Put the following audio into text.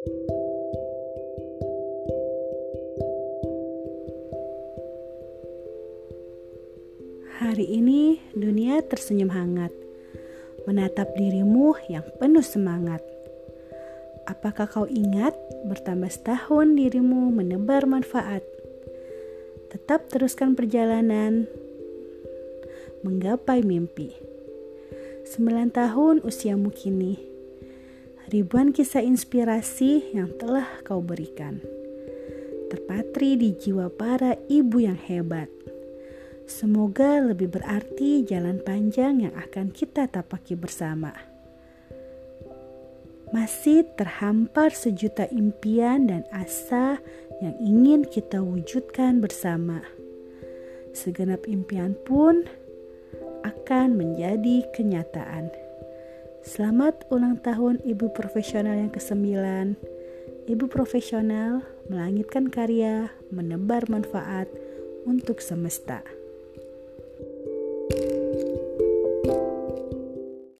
Hari ini dunia tersenyum hangat, menatap dirimu yang penuh semangat. Apakah kau ingat bertambah setahun dirimu menebar manfaat? Tetap teruskan perjalanan menggapai mimpi. Sembilan tahun usiamu kini, ribuan kisah inspirasi yang telah kau berikan. Terpatri di jiwa para ibu yang hebat Semoga lebih berarti jalan panjang yang akan kita tapaki bersama. Masih terhampar sejuta impian dan asa yang ingin kita wujudkan bersama. Segenap impian pun akan menjadi kenyataan. Selamat ulang tahun Ibu Profesional yang ke-9. Ibu profesional melangitkan karya, menebar manfaat untuk semesta.